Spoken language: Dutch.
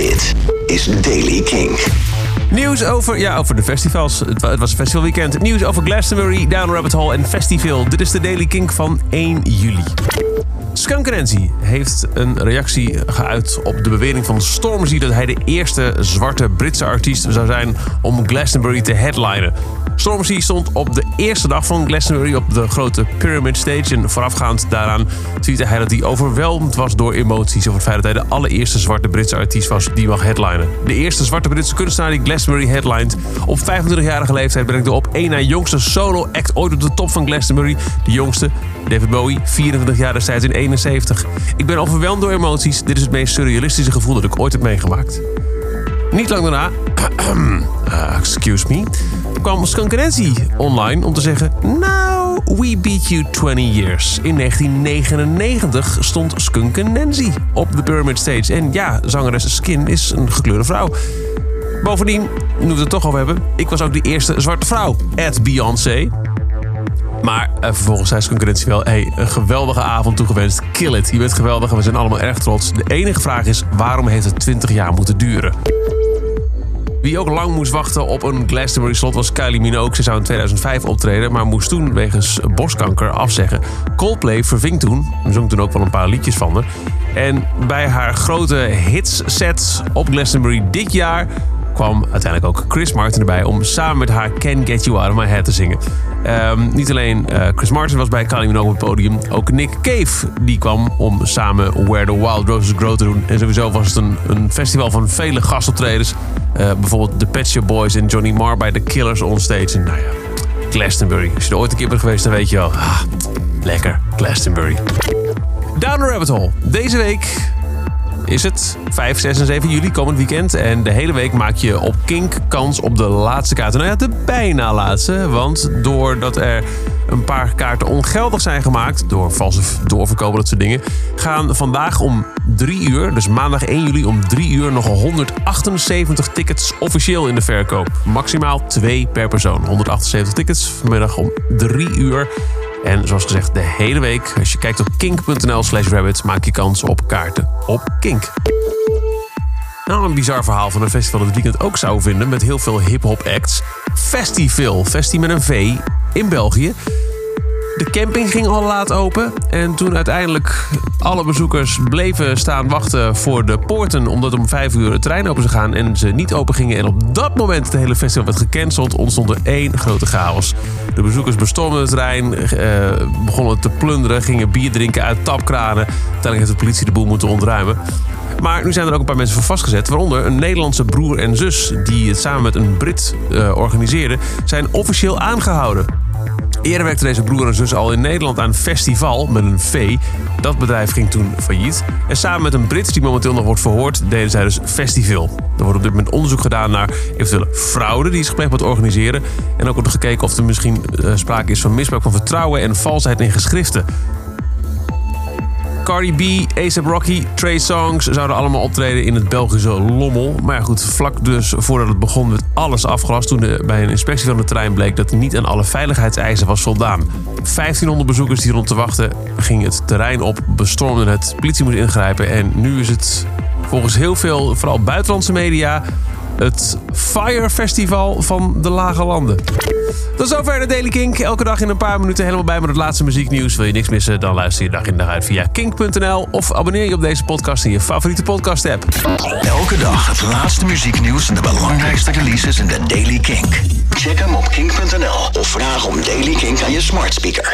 Dit is Daily King. Nieuws over, ja, over de festivals. Het, wa- het was festivalweekend. Nieuws over Glastonbury, Down Rabbit Hole en Festival. Dit is de Daily Kink van 1 juli. Skunk Nancy heeft een reactie geuit op de bewering van Stormzy... dat hij de eerste zwarte Britse artiest zou zijn om Glastonbury te headlinen. Stormzy stond op de eerste dag van Glastonbury op de grote Pyramid Stage... en voorafgaand daaraan tweette hij dat hij overweldigd was door emoties... over het feit dat hij de allereerste zwarte Britse artiest was die mag headlinen. De eerste zwarte Britse kunstenaar die Glastonbury headlined. Op 25-jarige leeftijd brengt de op één na jongste solo-act ooit op de top van Glastonbury. De jongste, David Bowie, 24 jaar destijds in 71. Ik ben overweldigd door emoties. Dit is het meest surrealistische gevoel dat ik ooit heb meegemaakt. Niet lang daarna, ah, excuse me, kwam Skunk Nancy online om te zeggen... Nou, we beat you 20 years. In 1999 stond Skunk Nancy op de Pyramid Stage. En ja, zangeres Skin is een gekleurde vrouw. Bovendien, nu we het toch over hebben... ik was ook de eerste zwarte vrouw, at Beyoncé. Maar eh, vervolgens zei concurrentie wel... Hey, een geweldige avond toegewenst. Kill it. Je bent geweldig en we zijn allemaal erg trots. De enige vraag is, waarom heeft het 20 jaar moeten duren? Wie ook lang moest wachten op een Glastonbury slot was Kylie Minogue. Ze zou in 2005 optreden, maar moest toen wegens borstkanker afzeggen. Coldplay verving toen, en zong toen ook wel een paar liedjes van haar. En bij haar grote hitsset op Glastonbury dit jaar kwam uiteindelijk ook Chris Martin erbij om samen met haar Can Get You Out of My Head te zingen. Ehm, niet alleen eh, Chris Martin was bij Kylie Minogue op het podium, ook Nick Cave die kwam om samen Where the Wild Roses Grow te doen. En sowieso was het een, een festival van vele gastoptredens. Eh, bijvoorbeeld de Pet Shop Boys en Johnny Marr bij The Killers onstage. En nou ja, Glastonbury. Als je er ooit een keer bent geweest, dan weet je wel. Ah, lekker, Glastonbury. Down the Rabbit Hole. Deze week is het 5, 6 en 7 juli, komend weekend. En de hele week maak je op Kink kans op de laatste kaarten. Nou ja, de bijna laatste. Want doordat er een paar kaarten ongeldig zijn gemaakt... door valse doorverkopen, dat soort dingen... gaan vandaag om 3 uur, dus maandag 1 juli om 3 uur... nog 178 tickets officieel in de verkoop. Maximaal 2 per persoon. 178 tickets vanmiddag om 3 uur... En zoals gezegd, de hele week, als je kijkt op kink.nl slash rabbit, maak je kans op kaarten op Kink. Nou, een bizar verhaal van een festival dat het weekend ook zou vinden met heel veel hip-hop acts. Festival, Festi met een V, in België. De camping ging al laat open. En toen uiteindelijk alle bezoekers bleven staan wachten voor de poorten. Omdat om vijf uur het trein open zou gaan en ze niet open gingen. En op dat moment het hele festival werd gecanceld. Ontstond er één grote chaos. De bezoekers bestormden het terrein. eh, begonnen te plunderen. Gingen bier drinken uit tapkranen. Uiteindelijk heeft de politie de boel moeten ontruimen. Maar nu zijn er ook een paar mensen voor vastgezet. Waaronder een Nederlandse broer en zus. Die het samen met een Brit eh, organiseerden. Zijn officieel aangehouden. Eerder werkte deze broer en zus al in Nederland aan Festival met een V. Dat bedrijf ging toen failliet. En samen met een Brit die momenteel nog wordt verhoord, deden zij dus Festival. Er wordt op dit moment onderzoek gedaan naar eventuele fraude die is gepleegd het organiseren. En ook wordt gekeken of er misschien eh, sprake is van misbruik van vertrouwen en valsheid in geschriften. Cardi B, A$AP Rocky, Trey Songs zouden allemaal optreden in het Belgische Lommel. Maar goed, vlak dus voordat het begon werd alles afgelast... toen bij een inspectie van de terrein bleek dat niet aan alle veiligheidseisen was voldaan. 1500 bezoekers die rond te wachten gingen het terrein op, bestormden het, politie moest ingrijpen... en nu is het volgens heel veel, vooral buitenlandse media... het Fire Festival van de Lage Landen. Tot zover de Daily Kink. Elke dag in een paar minuten helemaal bij met het laatste muzieknieuws. Wil je niks missen? Dan luister je dag in dag uit via kink.nl. Of abonneer je op deze podcast in je favoriete podcast app. Elke dag het laatste muzieknieuws en de belangrijkste releases in de Daily Kink. Check hem op kink.nl of vraag om Daily Kink aan je smart speaker.